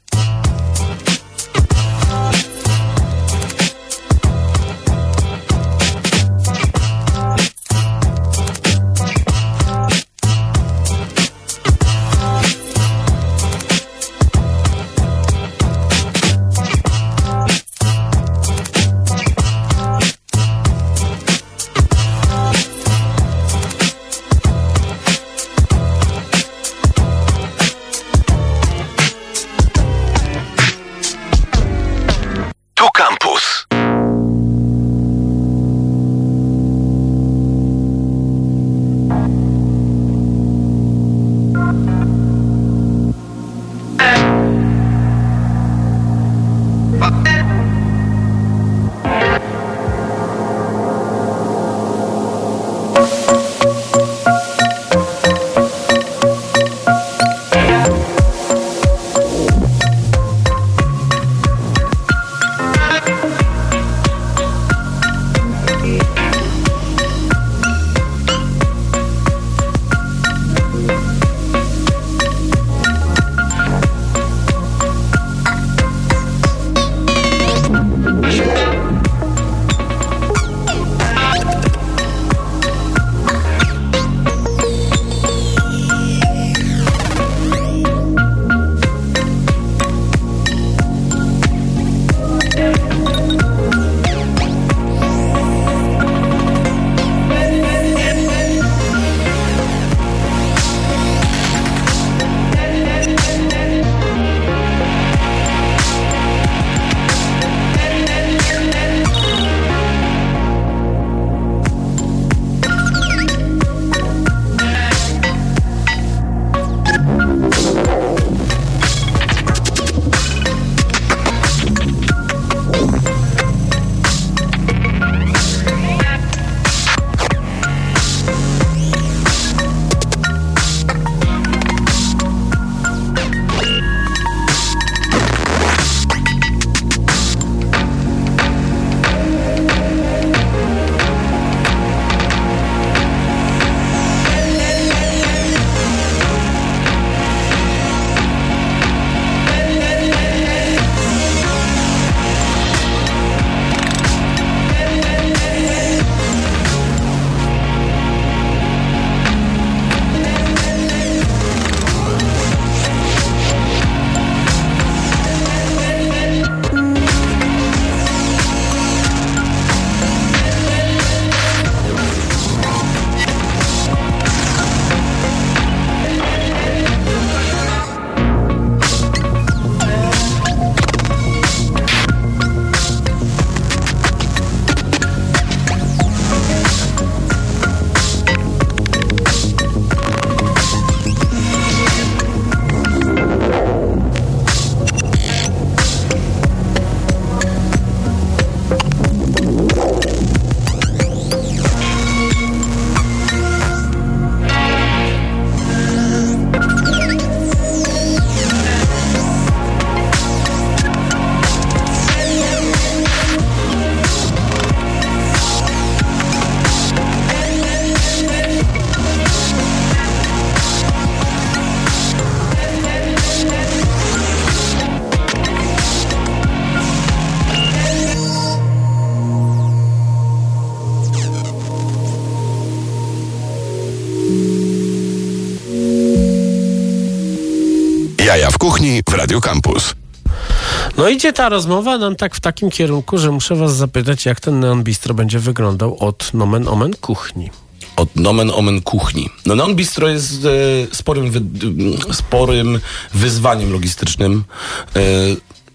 idzie ta rozmowa nam tak w takim kierunku, że muszę was zapytać, jak ten Neon Bistro będzie wyglądał od nomen omen kuchni. Od nomen omen kuchni. No Neon Bistro jest e, sporym, wy, sporym wyzwaniem logistycznym. E,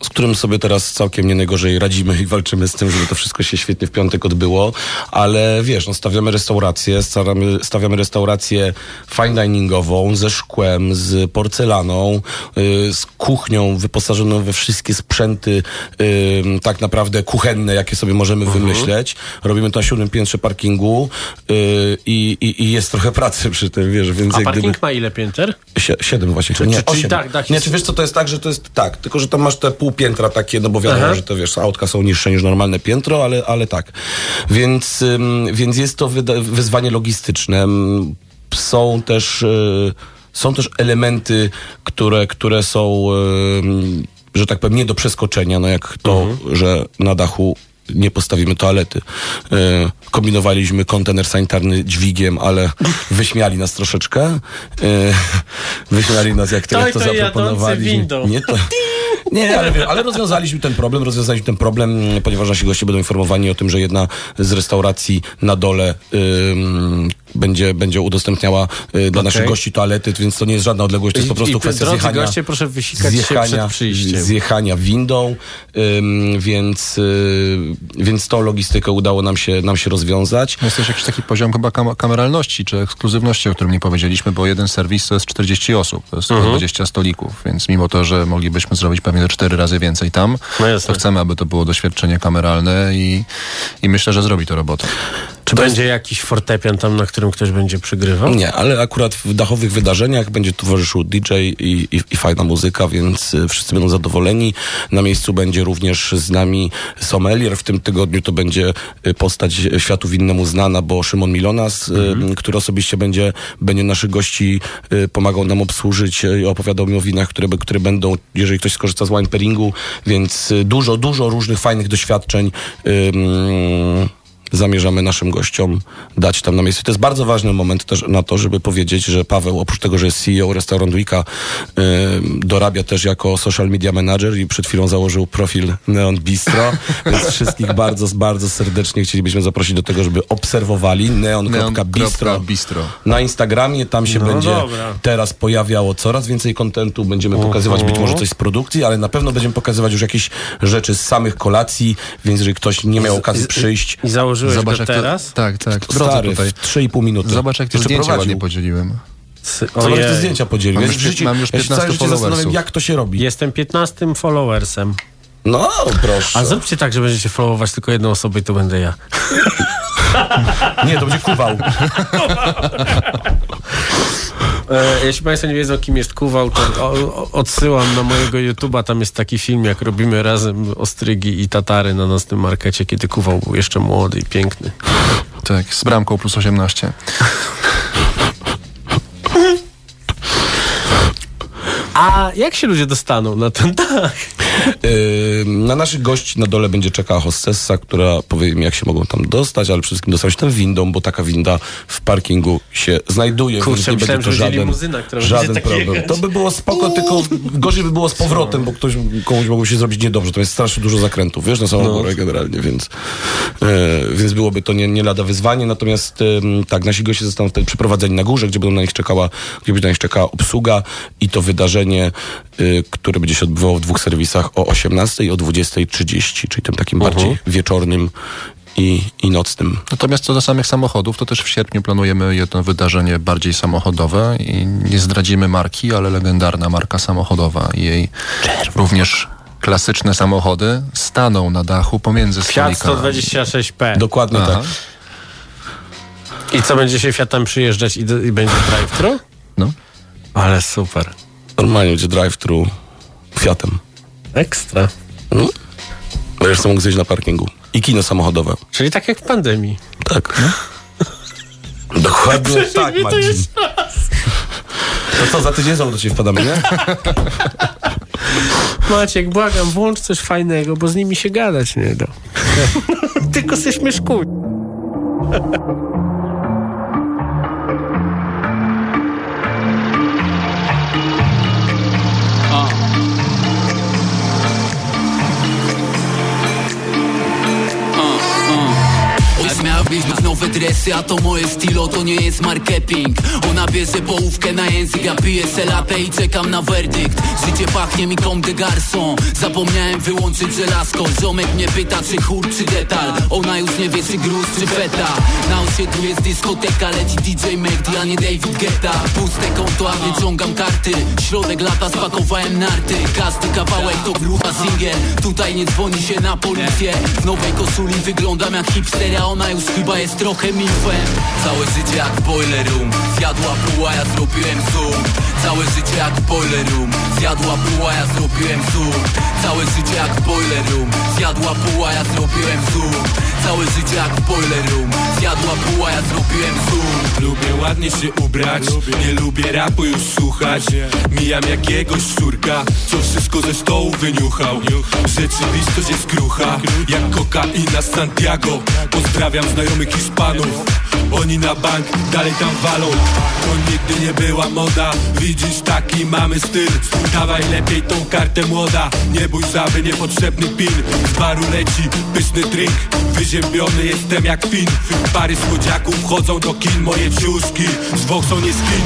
z którym sobie teraz całkiem nie najgorzej radzimy i walczymy z tym, żeby to wszystko się świetnie w piątek odbyło, ale wiesz, no stawiamy restaurację, stawiamy, stawiamy restaurację fine diningową, ze szkłem, z porcelaną, y, z kuchnią wyposażoną we wszystkie sprzęty y, tak naprawdę kuchenne, jakie sobie możemy Mhm. wymyśleć. Robimy to na siódmym piętrze parkingu y, i, jest trochę pracy przy tym, wiesz, więc A parking gdyby... ma ile pięter? Sie, siedem właśnie. Czy- nie, czy- czyli osiem. tak, dach nie, czy wiesz co to jest tak, że to jest tak, tylko że tam masz te pół piętra takie, no bo wiadomo, Aha. że to wiesz, autka są niższe niż normalne piętro, ale, ale tak. Więc, więc jest to wyzwanie logistyczne. Są też, y, są też elementy, które, które są, że tak powiem, nie do przeskoczenia, no jak to, Mhm. że na dachu nie postawimy toalety. Y, kombinowaliśmy kontener sanitarny dźwigiem, ale wyśmiali nas troszeczkę. Y, wyśmiali nas, jak to, To jak to windą. Nie, to, nie, ale, ale rozwiązaliśmy ten problem, rozwiązaliśmy ten problem, ponieważ nasi goście będą informowani o tym, że jedna z restauracji na dole ym, będzie, będzie udostępniała y, dla naszych gości toalety, więc to nie jest żadna odległość, to jest po prostu i kwestia zjechania. goście, proszę wysikać się przed przyjściem. zjechania windą, ym, więc, y, więc tą logistykę udało nam się, nam się rozwiązać. Jest też jakiś taki poziom chyba kam- kameralności czy ekskluzywności, o którym nie powiedzieliśmy, bo jeden serwis to jest 40 osób, to jest Mhm. 20 stolików, więc mimo to, że moglibyśmy zrobić pewnie 4 razy więcej tam, No to chcemy, aby to było doświadczenie kameralne i, i myślę, że zrobi to robotę. Czy będzie jakiś fortepian tam, na którym ktoś będzie przygrywał? Nie, ale akurat w dachowych wydarzeniach będzie towarzyszył DJ i, i, i fajna muzyka, więc y, wszyscy będą zadowoleni. Na miejscu będzie również z nami sommelier. W tym tygodniu to będzie y, postać światu winnemu znana, bo Szymon Milonas, y, który osobiście będzie, będzie naszych gości pomagał nam obsłużyć i opowiadał mi o winach, które, które będą, jeżeli ktoś skorzysta z wine pairingu, więc dużo, dużo różnych fajnych doświadczeń. ym, zamierzamy naszym gościom dać tam na miejscu. To jest bardzo ważny moment też na to, żeby powiedzieć, że Paweł, oprócz tego, że jest CEO Restaurant Weeka, y, dorabia też jako social media manager i przed chwilą założył profil Neon Bistro, więc wszystkich bardzo, bardzo serdecznie chcielibyśmy zaprosić do tego, żeby obserwowali neon.bistro na Instagramie. Tam się No będzie dobra. teraz pojawiało coraz więcej kontentu. Będziemy pokazywać być może coś z produkcji, ale na pewno będziemy pokazywać już jakieś rzeczy z samych kolacji, więc jeżeli ktoś nie miał okazji przyjść, I założyłeś Zobacz, go jak to- teraz? tak, tak. Stary, tutaj. w 3,5 minuty. Zobacz, jak te Jeszcze zdjęcia prowadził. ładnie podzieliłem. Zobacz, te zdjęcia podzielił. Mam Ja już się życie- mam już ja się 15 całe życie zastanawiam, followersów. jak to się robi. Jestem 15 followersem. No, proszę. A zróbcie tak, że będziecie followować tylko jedną osobę i to będę ja. Nie, to będzie kuwał. E, jeśli Państwo nie wiedzą, kim jest Kuwał, to o, o, odsyłam na mojego YouTube'a. Tam jest taki film, jak robimy razem ostrygi i tatary na nocnym markecie, kiedy Kuwał był jeszcze młody i piękny. Tak, z bramką plus 18. A jak się ludzie dostaną na ten dach? Yy, na naszych gości na dole będzie czekała hostessa, która powie im, jak się mogą tam dostać, ale przede wszystkim dostać się tam windą, bo taka winda w parkingu się znajduje. Kurczę, nie myślałem, będzie to żaden, żaden problem. To by było spoko, tylko gorzej by było z powrotem, bo ktoś, komuś mogło się zrobić niedobrze. To jest strasznie dużo zakrętów, wiesz, na samą No. górę generalnie, więc, e, więc byłoby to nie, nie lada wyzwanie. Natomiast em, tak, nasi goście zostaną wtedy przeprowadzeni na górze, gdzie będą na nich czekała, gdzie będzie na nich czekała obsługa i to wydarzenie, y, które będzie się odbywało w dwóch serwisach o 18 i o 20.30, czyli tym takim Mhm. bardziej wieczornym i, i nocnym. Natomiast co do samych samochodów, to też w sierpniu planujemy jedno wydarzenie bardziej samochodowe i nie zdradzimy marki, ale legendarna marka samochodowa i jej również klasyczne samochody staną na dachu pomiędzy Fiat stolikami. 126P. Dokładnie Aha. tak. I co, będzie się Fiatem przyjeżdżać i, i będzie drive-thru? No. Ale super. Normalnie będzie drive-thru Fiatem. Ekstra. No. Będziesz sobie mógł zjeść na parkingu. I kino samochodowe. Czyli tak jak w pandemii. Tak. Dokładnie tak, Marcin. To co, za tydzień znowu do ciebie wpadamy, nie? Maciek, błagam, włącz coś fajnego, bo z nimi się gadać nie da. Tylko se śmieszkuj. Dresy, a to moje stylo, to nie jest marketing. Ona bierze połówkę na język, ja piję selatę i czekam na werdykt. Życie pachnie mi comme de garçon. Zapomniałem wyłączyć żelazko. Ziomek mnie pyta, czy chór, czy detal. Ona już nie wie, czy gruz, czy feta. Na osiedlu jest dyskoteka, leci DJ Magdi, a nie David Guetta. Puste konto, a wyciągam karty. Środek lata spakowałem narty Każdy kawałek to grupa singiel. Tutaj nie dzwoni się na policję. W nowej koszuli wyglądam jak hipster A ona już chyba jest trochę milfem Całe życie jak boiler room. Zjadła pół, a ja zrobiłem zoom Całe życie jak boiler room. Zjadła pół, a ja zrobiłem zoom. Całe życie jak boiler room. Zjadła pół, a ja zrobiłem zoom. Całe życie jak boiler room. Zjadła pół, a ja zrobiłem zoom. Lubię ładnie się ubrać. Nie lubię rapu już słuchać. Mijam jakiegoś szczurka Co wszystko ze stołu wyniuchał. Rzeczywistość jest krucha Jak kokaina z Santiago. Pozdrawiam znajomych Hiszpanów Oni na bank dalej tam walą. To nigdy nie była moda. Widzisz taki mamy styl. Dawaj lepiej tą kartę młoda. Nie bój zaby niepotrzebny pin. Z baru leci pyszny drink. Wyziębiony jestem jak fin. Pary słodziaków wchodzą do kin. Moje ciuszki z Voxą nie skin.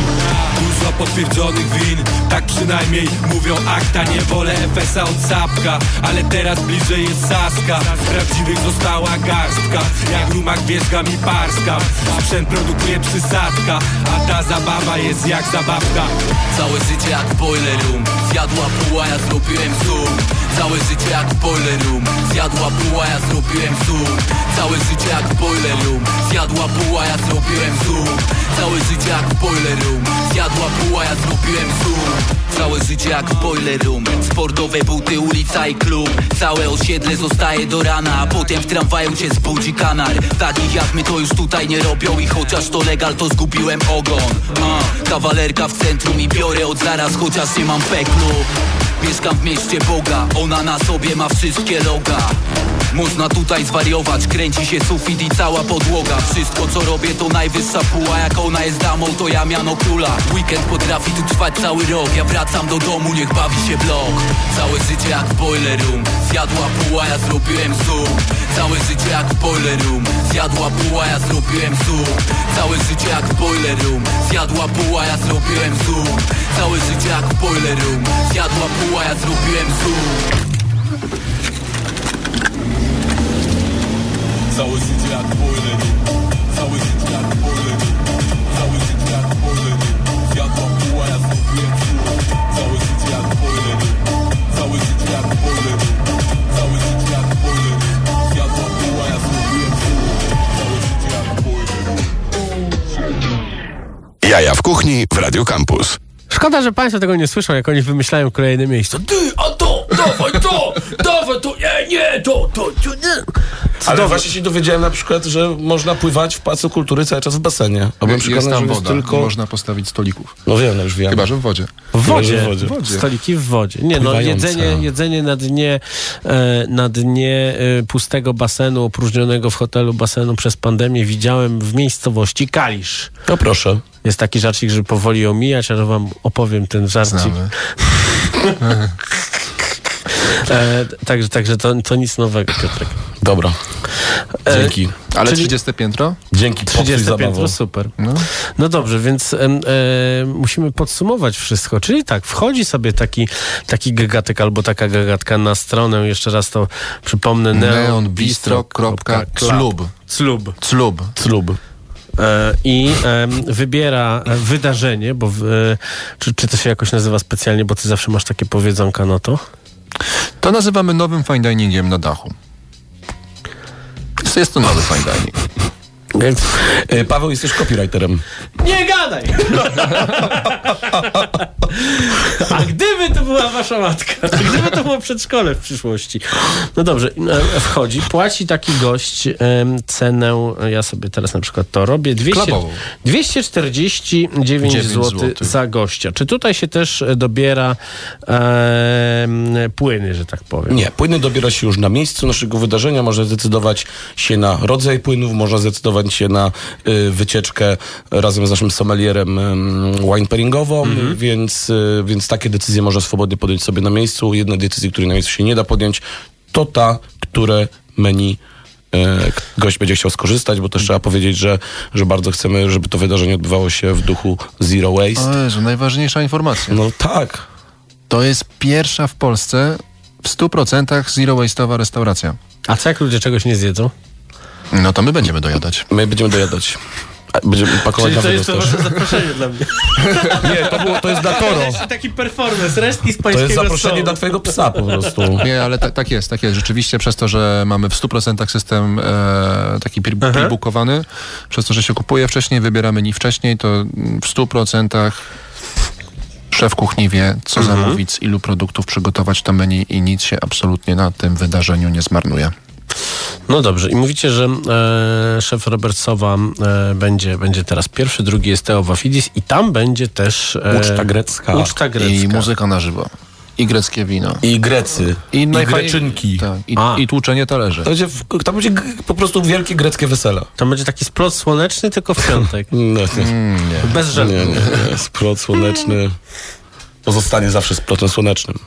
Dużo potwierdzonych win. Tak przynajmniej mówią akta. Nie wolę FS-a od Sapka Ale teraz bliżej jest Saska. Prawdziwych została garstka. Jak rumak wierzga mi parska Sprzęt produkuje przysadka A ta zabawa jest jak zabawka. Całe życie jak boiler room. Zjadła pół, a ja zrobiłem zoom. Całe życie jak boiler room. Zjadła pół, a ja zrobiłem zoom. Całe życie jak boiler room. Zjadła pół, a ja zrobiłem zoom. Całe życie jak boiler room. Zjadła pół, a ja zrobiłem zoom. Całe życie jak boiler room. Sportowe buty, ulica i klub. Całe osiedle zostaje do rana A potem w tramwaju cię zbudzi kanar. Takich jak my to już tutaj nie robią I chociaż to legal to zgubiłem ogon. A, Kawalerka w centrum i biorę od zaraz Chociaż nie mam peklu. Mieszkam w mieście Boga Ona na sobie ma wszystkie loga Można tutaj zwariować Kręci się sufit i cała podłoga. Wszystko co robię to najwyższa puła. Jak ona jest damą to ja miano króla. Weekend potrafi tu trwać cały rok. Ja wracam do domu, niech bawi się blok. Całe życie jak boiler room. Zjadła pół, a ja zrobiłem zoom Całe życie jak boiler room. Zjadła pół, a ja zrobiłem zoom Całe życie jak boiler room. Zjadła pół, a ja zrobiłem zoom Całe życie jak boiler room. Zjadła pół, a ja zrobiłem zoom Całe życie jak Całe życie jak Całe życie jak boiler room Zjadła pół, a ja zrobiłem zoom Całe życie jak Całe życie jak Całe życie jak boiler room Zjadła pół, a ja zoom Całe życie jak Jaja w kuchni w Radio Campus. Szkoda, że państwo tego nie słyszą, jak oni wymyślają kolejne miejsca. Ty, a to, dawaj to, dawaj to, nie, nie, to, to, to nie. Ale właśnie się dowiedziałem na przykład, że można pływać w Pałacu Kultury cały czas w basenie. A byłem przekonany, tam że jest woda, tylko... nie można postawić stolików. No wiem, no już wiem. Chyba, że w wodzie. W wodzie, w wodzie. stoliki w wodzie. Nie, no Pływające. jedzenie, jedzenie na dnie, e, na dnie e, pustego basenu, opróżnionego w hotelu basenu przez pandemię widziałem w miejscowości Kalisz. No proszę. Jest taki żarcik, że powoli omijać, ale wam opowiem ten żarcik. E, także także to, to nic nowego, Piotrek. Dobra. E, Dzięki. Ale Czyli- 30 piętro? Dzięki. 30 zabawą. piętro, super. No. No dobrze, więc e, musimy podsumować wszystko. Czyli tak, wchodzi sobie taki, taki gagatek albo taka gagatka na stronę, jeszcze raz to przypomnę, neonbistro.club Club. Club. Club. E, I wybiera wydarzenie, bo w, e, czy, czy to się jakoś nazywa specjalnie, bo ty zawsze masz takie powiedzonka na to? To nazywamy nowym fine diningiem na dachu. Jest- to nowy fine dining. Więc E, Paweł jest też copywriterem. Nie gadaj! A gdyby to była wasza matka? A gdyby to było przedszkole w przyszłości? No dobrze, e, wchodzi, płaci taki gość cenę, ja sobie teraz na przykład to robię, 200, Klubową. 249 9 zł złotych. za gościa. Czy tutaj się też e, dobiera em, płyny, że tak powiem? Nie, płyny dobiera się już na miejscu naszego wydarzenia. Można zdecydować się na rodzaj płynów, można zdecydować się na y, wycieczkę razem z naszym sommelierem y, wine pairingową, więc, y, więc takie decyzje można swobodnie podjąć sobie na miejscu. Jedna decyzja, której na miejscu się nie da podjąć, to ta, które menu e, gość będzie chciał skorzystać, bo też trzeba powiedzieć, że, że bardzo chcemy, żeby to wydarzenie odbywało się w duchu Zero Waste. O Jezu, najważniejsza informacja. No tak. To jest pierwsza w Polsce w 100% zero waste'owa restauracja. A co jak ludzie czegoś nie zjedzą? No to my będziemy dojadać. My będziemy dojadać. Będziemy pakować Czyli to jest to wasze zaproszenie dla mnie. Nie, to, było, to jest dla Toro. Taki performance, resztki z To pańskiego jest zaproszenie stołu. dla twojego psa po prostu. Nie, ale ta, tak jest, tak jest. Rzeczywiście przez to, że mamy w 100% system e, taki pre-bookowany, przez to, że się kupuje wcześniej, wybieramy dni wcześniej, to w 100% szef kuchni wie, co Mhm. zamówić, z ilu produktów przygotować to menu i nic się absolutnie na tym wydarzeniu nie zmarnuje. No dobrze, i mówicie, że e, szef Robert Sowa e, będzie, będzie teraz pierwszy, drugi jest Teo Wafidis i tam będzie też e, Uczta grecka. Uczta grecka. I muzyka na żywo. I greckie wino. I Grecy. I, I Greczynki. Tak, i, A. i tłuczenie talerzy. To będzie, w- tam będzie po prostu wielkie greckie wesele. To będzie taki splot słoneczny, tylko w piątek. No, Mm, nie. Bez nie, nie, nie. Splot słoneczny pozostanie zawsze splotem słonecznym.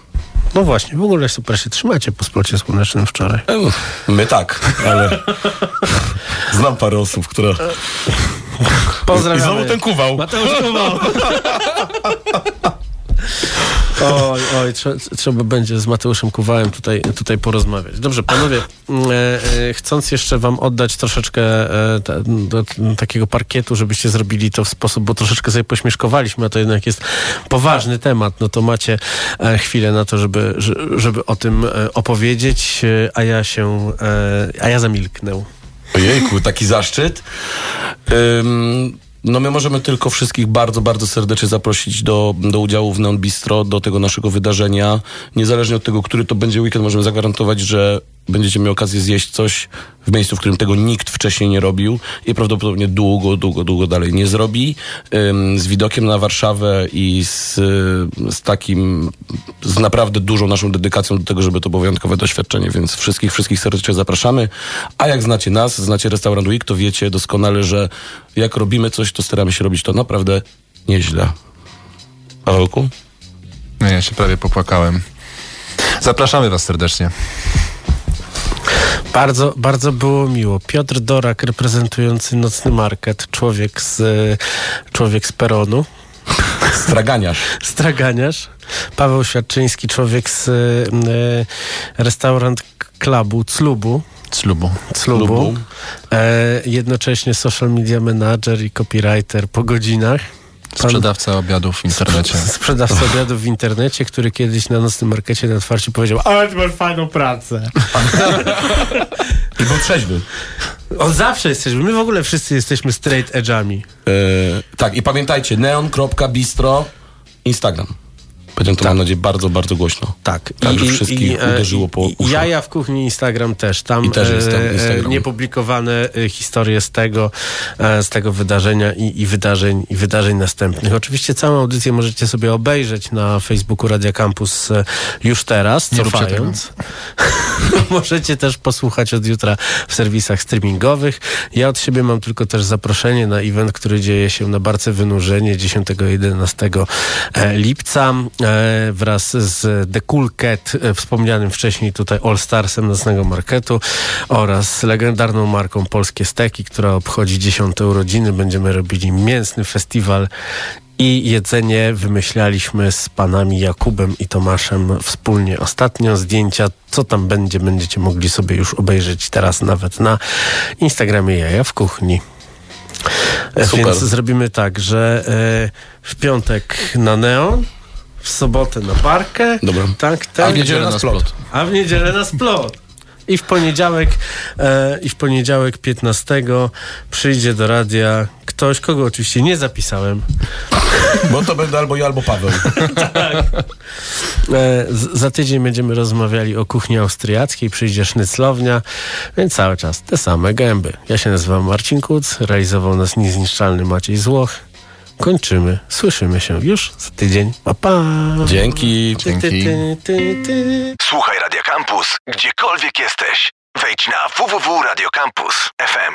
No właśnie, w ogóle super się trzymacie po splocie słonecznym wczoraj. My tak, ale znam parę osób, które... Pozdrawiamy. I znowu ten kuwał. Mateusz Kuwał. Oj, oj, trze, trzeba będzie z Mateuszem Kuwałem tutaj, tutaj porozmawiać. Dobrze, panowie, e, e, chcąc jeszcze wam oddać troszeczkę e, ta, do, takiego parkietu, żebyście zrobili to w sposób, bo troszeczkę sobie pośmieszkowaliśmy, a to jednak jest poważny temat, no to macie chwilę na to, żeby, że- żeby o tym opowiedzieć, a ja się, a ja zamilknę. Ojejku, taki zaszczyt. Ym, no my możemy tylko wszystkich bardzo, bardzo serdecznie zaprosić do, do udziału w Neon Bistro, do tego naszego wydarzenia. Niezależnie od tego, który to będzie weekend, możemy zagwarantować, że będziecie mieli okazję zjeść coś w miejscu, w którym tego nikt wcześniej nie robił i prawdopodobnie długo, długo, długo dalej nie zrobi. Z widokiem na Warszawę i z, z takim, z naprawdę dużą naszą dedykacją do tego, żeby to było wyjątkowe doświadczenie, więc wszystkich, wszystkich serdecznie zapraszamy. A jak znacie nas, znacie Restaurant Week, to wiecie doskonale, że jak robimy coś, to staramy się robić to naprawdę nieźle. Pawełku? No, ja się prawie popłakałem. Zapraszamy was serdecznie. Bardzo, bardzo było miło. Piotr Dorak reprezentujący Nocny Market, człowiek z, człowiek z peronu. Straganiarz. Straganiarz. Paweł Świadczyński, człowiek z e, restaurant klubu Clubu. Clubu. Clubu. Clubu. E, jednocześnie social media manager i copywriter po godzinach. Pan- Sprzedawca obiadów w internecie. Sprzedawca obiadów w internecie, który kiedyś na nocnym markecie na otwarciu powiedział ale ty masz fajną pracę. I był trzeźwy. On zawsze jesteśmy, my w ogóle wszyscy jesteśmy straight edge'ami. E, tak, i pamiętajcie, neon.bistro Instagram. Powiedziałem to, mam nadzieję, bardzo, bardzo głośno. Tak. Także wszystkich e, uderzyło po i, i uszach. Jaja w kuchni Instagram też. Tam, I też jest tam e, Instagram. niepublikowane e, historie z tego, e, z tego wydarzenia i, i wydarzeń i wydarzeń następnych. Oczywiście całą audycję możecie sobie obejrzeć na Facebooku Radia Campus e, już teraz, cofając. możecie też posłuchać od jutra w serwisach streamingowych. Ja od siebie mam tylko też zaproszenie na event, który dzieje się na Barce Wynurzenie 10-11 e, lipca e, wraz z The Cool Cat, e, wspomnianym wcześniej tutaj All Starsem Nocnego Marketu oraz legendarną marką Polskie Steki, która obchodzi 10 urodziny. Będziemy robili mięsny festiwal i jedzenie wymyślaliśmy z panami Jakubem i Tomaszem wspólnie ostatnio. Zdjęcia, co tam będzie, będziecie mogli sobie już obejrzeć teraz nawet na Instagramie Jaja w Kuchni. E, Super. Więc zrobimy tak, że e, w piątek na Neon, w sobotę na Barkę. Dobra. Tak, tak. A w niedzielę na splot. A w niedzielę na splot. I w poniedziałek, e, i w poniedziałek 15 przyjdzie do radia ktoś, kogo oczywiście nie zapisałem. Bo to będę albo ja, albo Paweł. E, z, za tydzień będziemy rozmawiali o kuchni austriackiej, przyjdzie sznyclownia, więc cały czas te same gęby. Ja się nazywam Marcin Kuc, realizował nas niezniszczalny Maciej Złoch. Kończymy, słyszymy się już za tydzień. Pa, pa. Dzięki. Ty, ty, ty, ty, ty. Słuchaj Radio Campus, gdziekolwiek jesteś. Wejdź na www.radiocampus.fm.